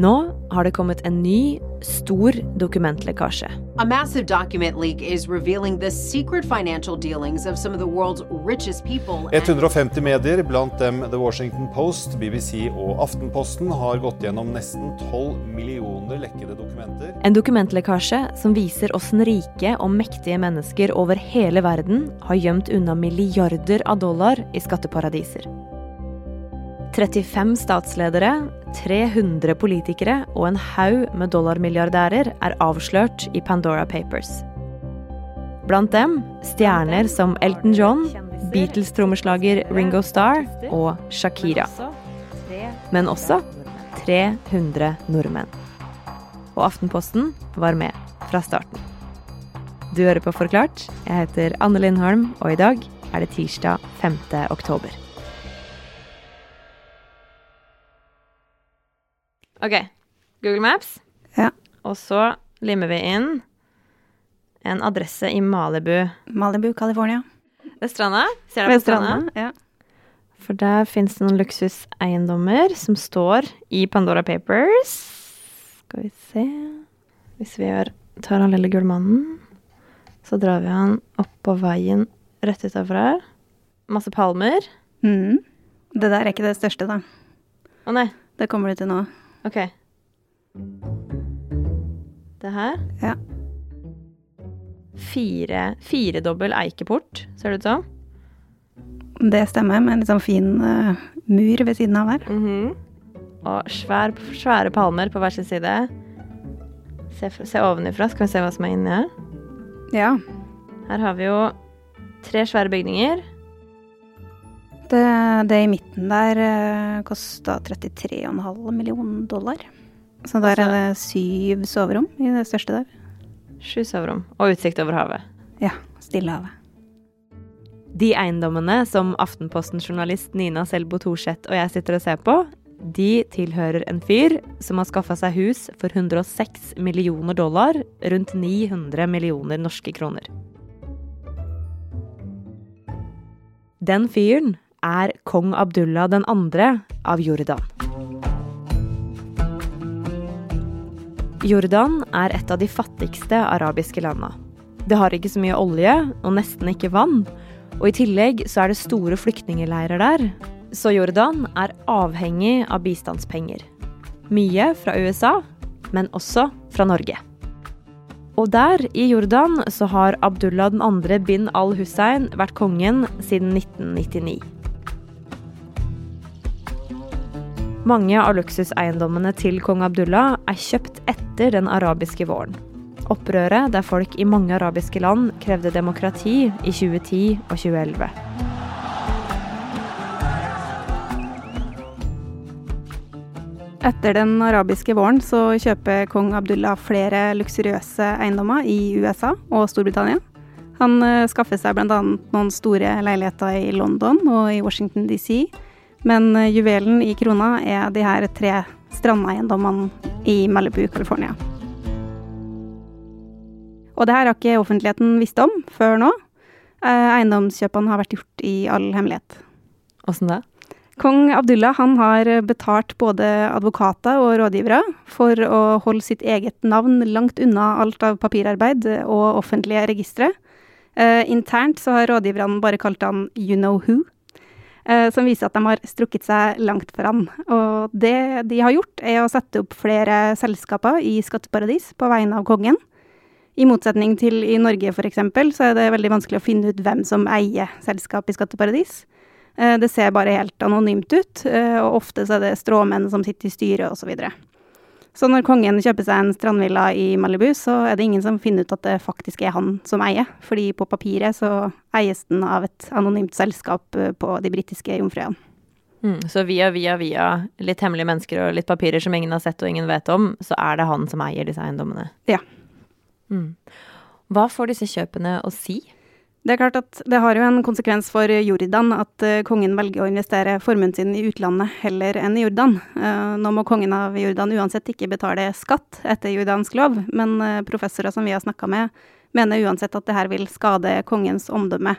Nå har det kommet en ny, stor dokumentlekkasje. A massive document leak is revealing the secret financial dealings of some of the world's richest people. 150 medier, blant dem The Washington Post, BBC og Aftenposten, har gått gjennom nesten 12 millioner lekkede dokumenter. En dokumentlekkasje som viser åssen rike og mektige mennesker over hele verden har gjemt unna milliarder av dollar i skatteparadiser. 35 statsledere, 300 politikere og en haug med dollarmilliardærer er avslørt i Pandora Papers. Blant dem stjerner som Elton John, Beatles-trommeslager Ringo Starr og Shakira. Men også 300 nordmenn. Og Aftenposten var med fra starten. Du hører på Forklart. Jeg heter Anne Lindholm, og i dag er det tirsdag 5. oktober. Ok, Google Maps. Ja. Og så limer vi inn en adresse i Malibu. Malibu, California. Ved stranda. Ser dere på stranda? stranda. Ja. For der fins det noen luksuseiendommer som står i Pandora Papers. Skal vi se Hvis vi tar han lille gullmannen, så drar vi han opp på veien rett utafor her. Masse palmer. Mm. Det der er ikke det største, da. Å nei. Det kommer du til nå. Ok. Det her. Ja. Fire, firedobbel eikeport, ser det ut som. Det stemmer, med en litt sånn fin uh, mur ved siden av her. Mhm. Og svær, svære palmer på hver sin side. Se, se ovenifra, skal vi se hva som er inni her. Ja. Her har vi jo tre svære bygninger. Det, det i midten der kosta 33,5 millioner dollar. Så der er det syv soverom i det største der. Sju soverom og utsikt over havet. Ja. Stillehavet. De eiendommene som Aftenposten-journalist Nina Selbo Thorseth og jeg sitter og ser på, de tilhører en fyr som har skaffa seg hus for 106 millioner dollar, rundt 900 millioner norske kroner. Den fyren er kong Abdullah den andre av Jordan. Jordan er et av de fattigste arabiske landa. Det har ikke så mye olje og nesten ikke vann, og i tillegg så er det store flyktningleirer der. Så Jordan er avhengig av bistandspenger. Mye fra USA, men også fra Norge. Og der, i Jordan, så har Abdullah 2. bin al-Hussein vært kongen siden 1999. Mange av luksuseiendommene til kong Abdullah er kjøpt etter den arabiske våren. Opprøret der folk i mange arabiske land krevde demokrati i 2010 og 2011. Etter den arabiske våren så kjøper kong Abdullah flere luksuriøse eiendommer i USA og Storbritannia. Han eh, skaffer seg bl.a. noen store leiligheter i London og i Washington DC. Men eh, juvelen i krona er de her tre strandeiendommene i Malibu, California. Og det her har ikke offentligheten visst om før nå. Eh, Eiendomskjøpene har vært gjort i all hemmelighet. Åssen det? Kong Abdullah han har betalt både advokater og rådgivere for å holde sitt eget navn langt unna alt av papirarbeid og offentlige registre. Eh, internt så har rådgiverne bare kalt han You Know Who, som viser at de har strukket seg langt foran. Og det de har gjort, er å sette opp flere selskaper i skatteparadis på vegne av kongen. I motsetning til i Norge f.eks., så er det veldig vanskelig å finne ut hvem som eier selskap i skatteparadis. Eh, Det ser bare helt anonymt ut, eh, og ofte så er det stråmenn som sitter i styret osv. Så, når kongen kjøper seg en strandvilla i Malibu, så er det ingen som finner ut at det faktisk er han som eier, fordi på papiret så eies den av et anonymt selskap eh, på de britiske jomfruøyene. Mm, så via, via, via litt hemmelige mennesker og litt papirer som ingen har sett og ingen vet om, så er det han som eier disse eiendommene. Ja. Mm. Hva får disse kjøpene å si? Det er klart at det har jo en konsekvens for Jordan at eh, kongen velger å investere formuen sin i utlandet heller enn i Jordan. Eh, nå må kongen av Jordan uansett ikke betale skatt etter jordansk lov, men eh, professorer som vi har snakka med, mener uansett at det her vil skade kongens omdømme.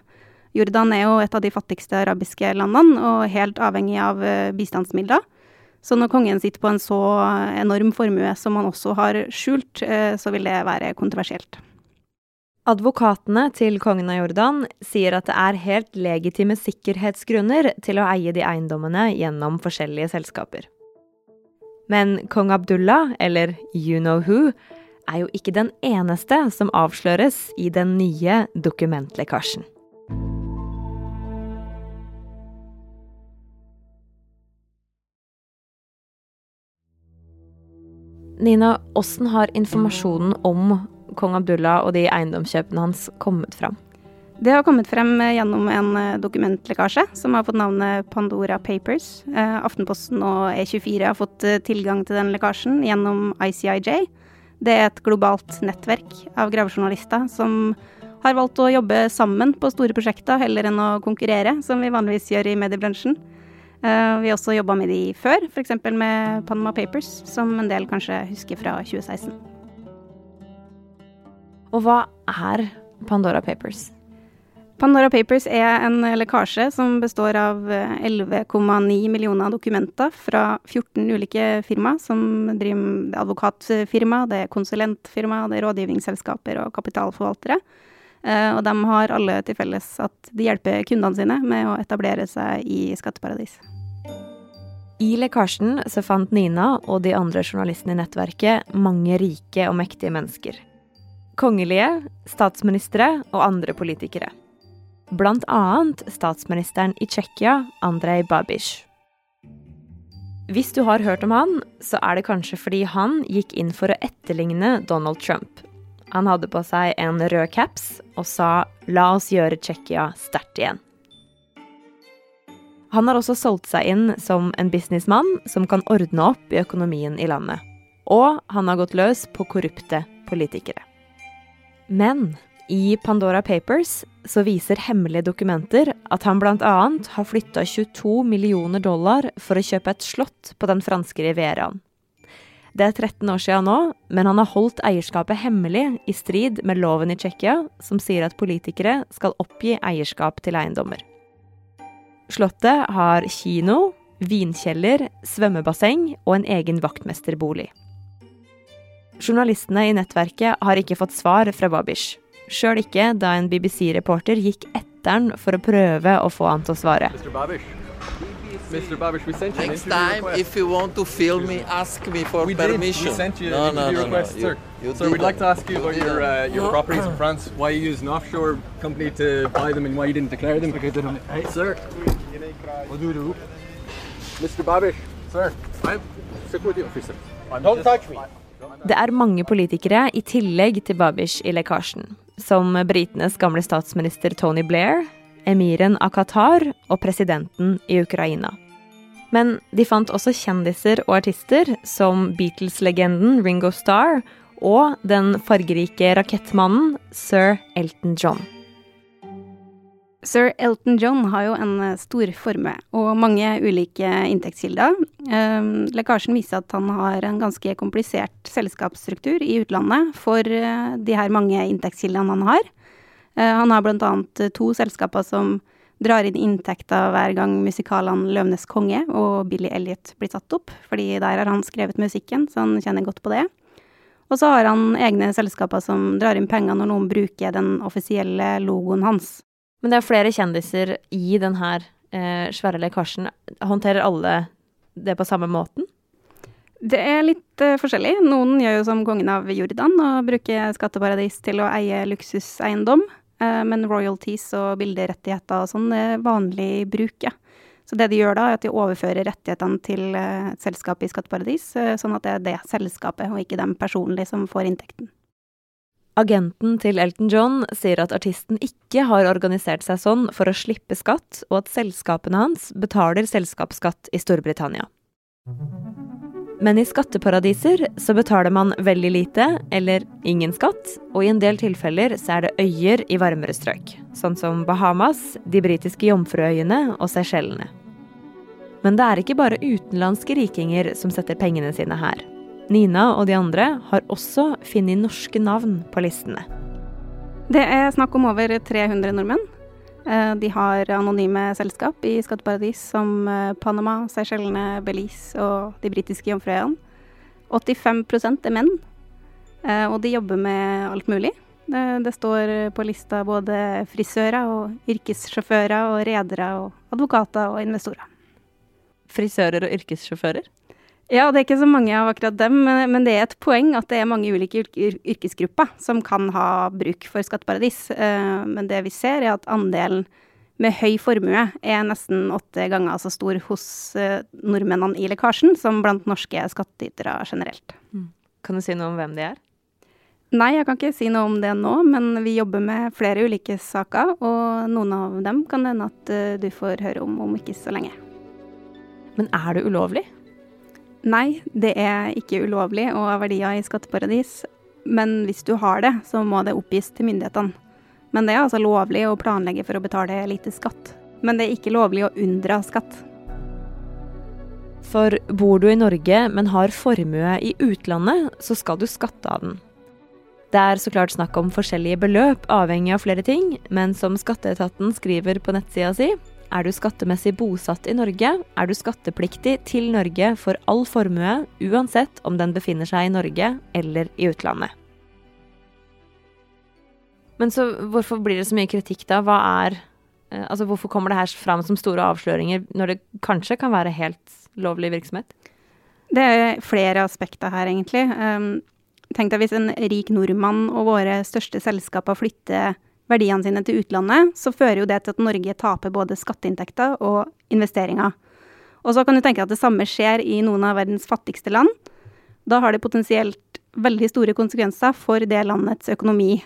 Jordan er jo et av de fattigste arabiske landene og helt avhengig av bistandsmidler. Så når kongen sitter på en så enorm formue som han også har skjult, så vil det være kontroversielt. Advokatene til kongen av Jordan sier at det er helt legitime sikkerhetsgrunner til å eie de eiendommene gjennom forskjellige selskaper. Men kong Abdullah, eller you know who, er jo ikke den eneste som avsløres i den nye dokumentlekkasjen. Nina, åssen har informasjonen om kong Abdullah og de eiendomskjøpene hans kommet fram? Det har kommet frem gjennom en eh, dokumentlekkasje som har fått navnet Pandora Papers. Eh, Aftenposten og E24 har fått eh, tilgang til den lekkasjen gjennom ICIJ. Det er et globalt nettverk av gravejournalister som har valgt å jobbe sammen på store prosjekter heller enn å konkurrere, som vi vanligvis gjør i mediebransjen. Eh, vi har også jobba med de før, f.eks. med Panama Papers, som en del kanskje husker fra 2016. Og hva er Pandora Papers? Pandora Papers er en lekkasje som består av 11,9 millioner dokumenter fra 14 ulike firma som driver med advokatfirma, det er konsulentfirma, det er rådgivningsselskaper og kapitalforvaltere. Eh, og de har alle til felles at de hjelper kundene sine med å etablere seg i skatteparadis. I lekkasjen så fant Nina og de andre journalistene i nettverket mange rike og mektige mennesker. Kongelige, statsministre og andre politikere. Blant annet statsministeren i Tsjekkia, Andrej Babic. Hvis du har hørt om han, så er det kanskje fordi han gikk inn for å etterligne Donald Trump han hadde på seg en rød caps og sa 'la oss gjøre Tsjekkia sterkt igjen'. Han har også solgt seg inn som en businessmann som kan ordne opp i økonomien i landet. Og han har gått løs på korrupte politikere. Men i Pandora Papers så viser hemmelige dokumenter at han bl.a. har flytta 22 millioner dollar for å kjøpe et slott på den franske rivieraen. Det er 13 år siden nå, men han har holdt eierskapet hemmelig i strid med loven i Tsjekkia, som sier at politikere skal oppgi eierskap til eiendommer. Slottet har kino, vinkjeller, svømmebasseng og en egen vaktmesterbolig. Journalistene i nettverket har ikke fått svar fra Babish. Sjøl ikke da en BBC-reporter gikk etter han for å prøve å få han til å svare. Mr. Babish. Mr. Babish, we sent you Next time, request. if you want to film me, ask me for we permission. Did. We sent you no, an no, no, request, no, sir. You, you sir, we'd like to ask you about your uh, your properties in France. Why you used an offshore company to buy them, and why you didn't declare them? Hey, sir. Mr. Babish, sir. I'm security officer. Don't touch me. Det er mange politikere i tillegg til Babish i lekkasjen, som britenes gamle statsminister Tony Blair, emiren av Qatar og presidenten i Ukraina. Men de fant også kjendiser og artister som Beatles-legenden Ringo Starr og den fargerike rakettmannen sir Elton John. Sir Elton John har jo en eh, stor formue og mange ulike inntektskilder. Ehm, lekkasjen viser at han har en ganske komplisert selskapsstruktur i utlandet for eh, de her mange inntektskildene han har. Eh, han har eh, to selskaper som drar inn inntekter hver gang musikalene 'Løvenes konge' og 'Billy Elliot' blir satt opp, fordi der har han skrevet musikken, så han kjenner godt på det. Og så har han egne selskaper som drar inn penger når noen bruker den offisielle logoen hans. Men det er flere kjendiser i denne eh, svære lekkasjen. Håndterer alle det på samme måten? Det er litt uh, forskjellig. Noen gjør jo som kongen av Jordan og bruker skatteparadis til å eie luksuseiendom. Uh, men royalties og bilderettigheter og sånn er vanlig bruk, ja. Så det de gjør da, er at de overfører rettighetene til uh, et selskap i skatteparadis, sånn at det er det selskapet og ikke dem personlig som får inntekten. Agenten til Elton John sier at artisten ikke har organisert seg sånn for å slippe skatt, og at selskapene hans betaler selskapsskatt i Storbritannia. Men i skatteparadiser så betaler man veldig lite eller ingen skatt, og i en del tilfeller så er det øyer i varmere strøk, sånn som Bahamas, de britiske Jomfruøyene og Seychellene. Men det er ikke bare utenlandske rikinger som setter pengene sine her. Nina og de andre har også funnet norske navn på listene. Det er snakk om over 300 nordmenn. Eh, de har anonyme selskap i skatteparadis som eh, Panama, Seychellene, Belize og de britiske jomfruøyene. 85% er menn, eh, og de jobber med alt mulig. Det, det, står på lista både frisører og yrkessjåfører og redere og advokater og investorer. Frisører og yrkessjåfører? Ja, det er ikke så mange av akkurat dem, men det er et poeng at det er mange ulike yrkesgrupper som kan ha bruk for skatteparadis. Eh, men det vi ser, er at andelen med høy formue er nesten åtte ganger så stor hos eh, nordmennene i lekkasjen som blant norske skattytere generelt. Mm. Kan du si noe om hvem de er? Nei, jeg kan ikke si noe om det nå, men vi jobber med flere ulike saker, og noen av dem kan hende at eh, du får høre om om ikke så lenge. Men er det ulovlig? Nei, det er ikke ulovlig å ha verdier i skatteparadis. Men hvis du har det, så må det oppgis til myndighetene. Men det er altså lovlig å planlegge for å betale lite skatt. Men det er ikke lovlig å unndra skatt. For bor du i Norge, men har formue i utlandet, så skal du skatte av den. Det er så klart snakk om forskjellige beløp, avhengig av flere ting, men som skatteetaten skriver på nettsida si, er du skattemessig bosatt i Norge, er du skattepliktig til Norge for all formue, uansett om den befinner seg i Norge eller i utlandet. Men så hvorfor blir det så mye kritikk, da? Hva er eh, Altså hvorfor kommer det her fram som store avsløringer når det kanskje kan være helt lovlig virksomhet? Det er flere aspekter her, egentlig. Um, tenk deg hvis en rik nordmann og våre største selskaper flytter verdiene sine til utlandet, så fører jo det til at Norge taper både skatteinntekter og investeringer. Og så kan du tenke at det samme skjer i noen av verdens fattigste land. Da har det potensielt veldig store konsekvenser for det landets økonomi.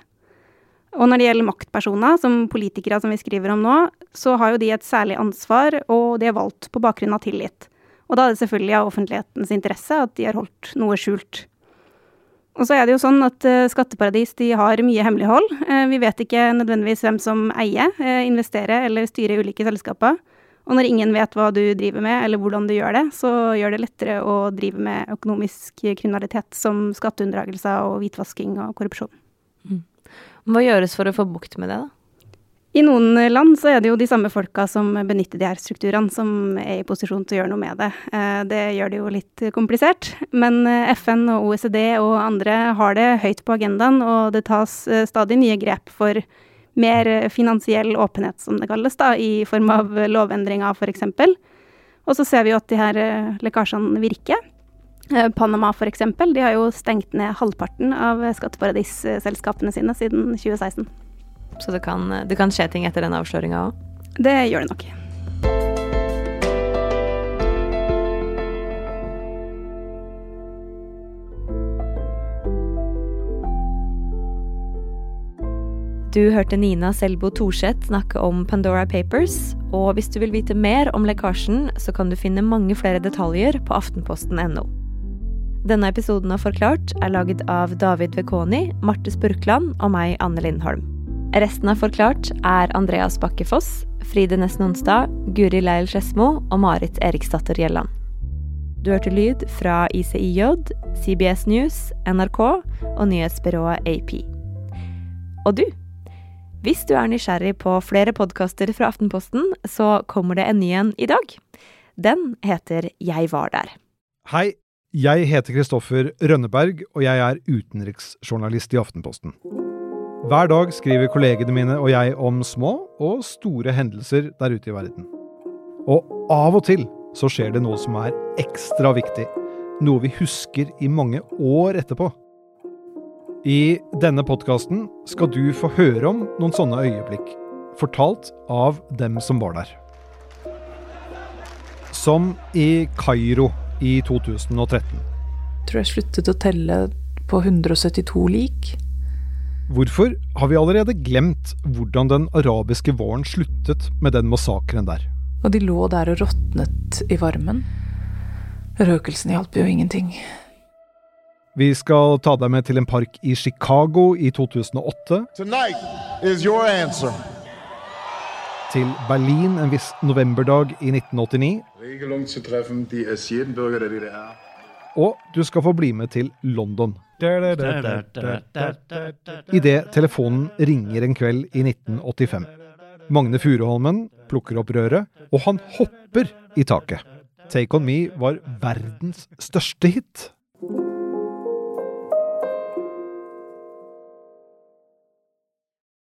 Og når det gjelder maktpersoner, som politikere som vi skriver om nå, så har jo de et særlig ansvar, og de er valgt på bakgrunn av tillit. Og da er det selvfølgelig av offentlighetens interesse at de har holdt noe skjult. Og så er det jo sånn at uh, skatteparadis de har mye hemmelighold. Uh, vi vet ikke nødvendigvis hvem som eier, uh, investerer eller styrer ulike selskaper. Og når ingen vet hva du driver med eller hvordan du gjør det, så gjør det lettere å drive med økonomisk kriminalitet som skatteunndragelser og hvitvasking og korrupsjon. Mm. Hva gjøres for å få bukt med det, da? I noen land så er det jo de samme folka som benytter de her strukturene, som er i posisjon til å gjøre noe med det. Eh, det gjør det jo litt komplisert. Men eh, FN og OECD og andre har det høyt på agendaen, og det tas eh, stadig nye grep for mer finansiell åpenhet, som det kalles, da, i form av lovendringer f.eks. Og så ser vi jo at de her lekkasjene virker. Panama f.eks. De har jo stengt ned halvparten av skatteparadisselskapene sine siden 2016. Så det kan, det kan skje ting etter den avsløringa òg? Det gjør det nok. Du hørte Nina Selbo Thorseth snakke om Pandora Papers, og hvis du vil vite mer om lekkasjen, så kan du finne mange flere detaljer på aftenposten.no. Denne episoden av Forklart er laget av David Vekoni, Marte Spurkland og meg, Anne Lindholm. Resten av Forklart er Andreas Bakke Foss, Fride Nesten Onsdag, Guri Leil Skedsmo og Marit Eriksdatter Gjelland. Du hørte lyd fra ICIJ, CBS News, NRK og nyhetsbyrået AP. Og du, hvis du er nysgjerrig på flere podkaster fra Aftenposten, så kommer det en ny en i dag. Den heter Jeg var der. Hei, jeg heter Kristoffer Rønneberg, og jeg er utenriksjournalist i Aftenposten. Hver dag skriver kollegene mine og jeg om små og store hendelser der ute i verden. Og av og til så skjer det noe som er ekstra viktig. Noe vi husker i mange år etterpå. I denne podkasten skal du få høre om noen sånne øyeblikk. Fortalt av dem som var der. Som i Kairo i 2013. Jeg tror jeg sluttet å telle på 172 lik. Hvorfor har vi allerede glemt hvordan den arabiske våren sluttet med den massakren der? Og de lå der og råtnet i varmen. Røkelsen hjalp jo ingenting. Vi skal ta deg med til en park i Chicago i 2008. Til Berlin en viss novemberdag i 1989. Og du skal få bli med til London Idet telefonen ringer en kveld i 1985. Magne Furuholmen plukker opp røret, og han hopper i taket. Take On Me var verdens største hit.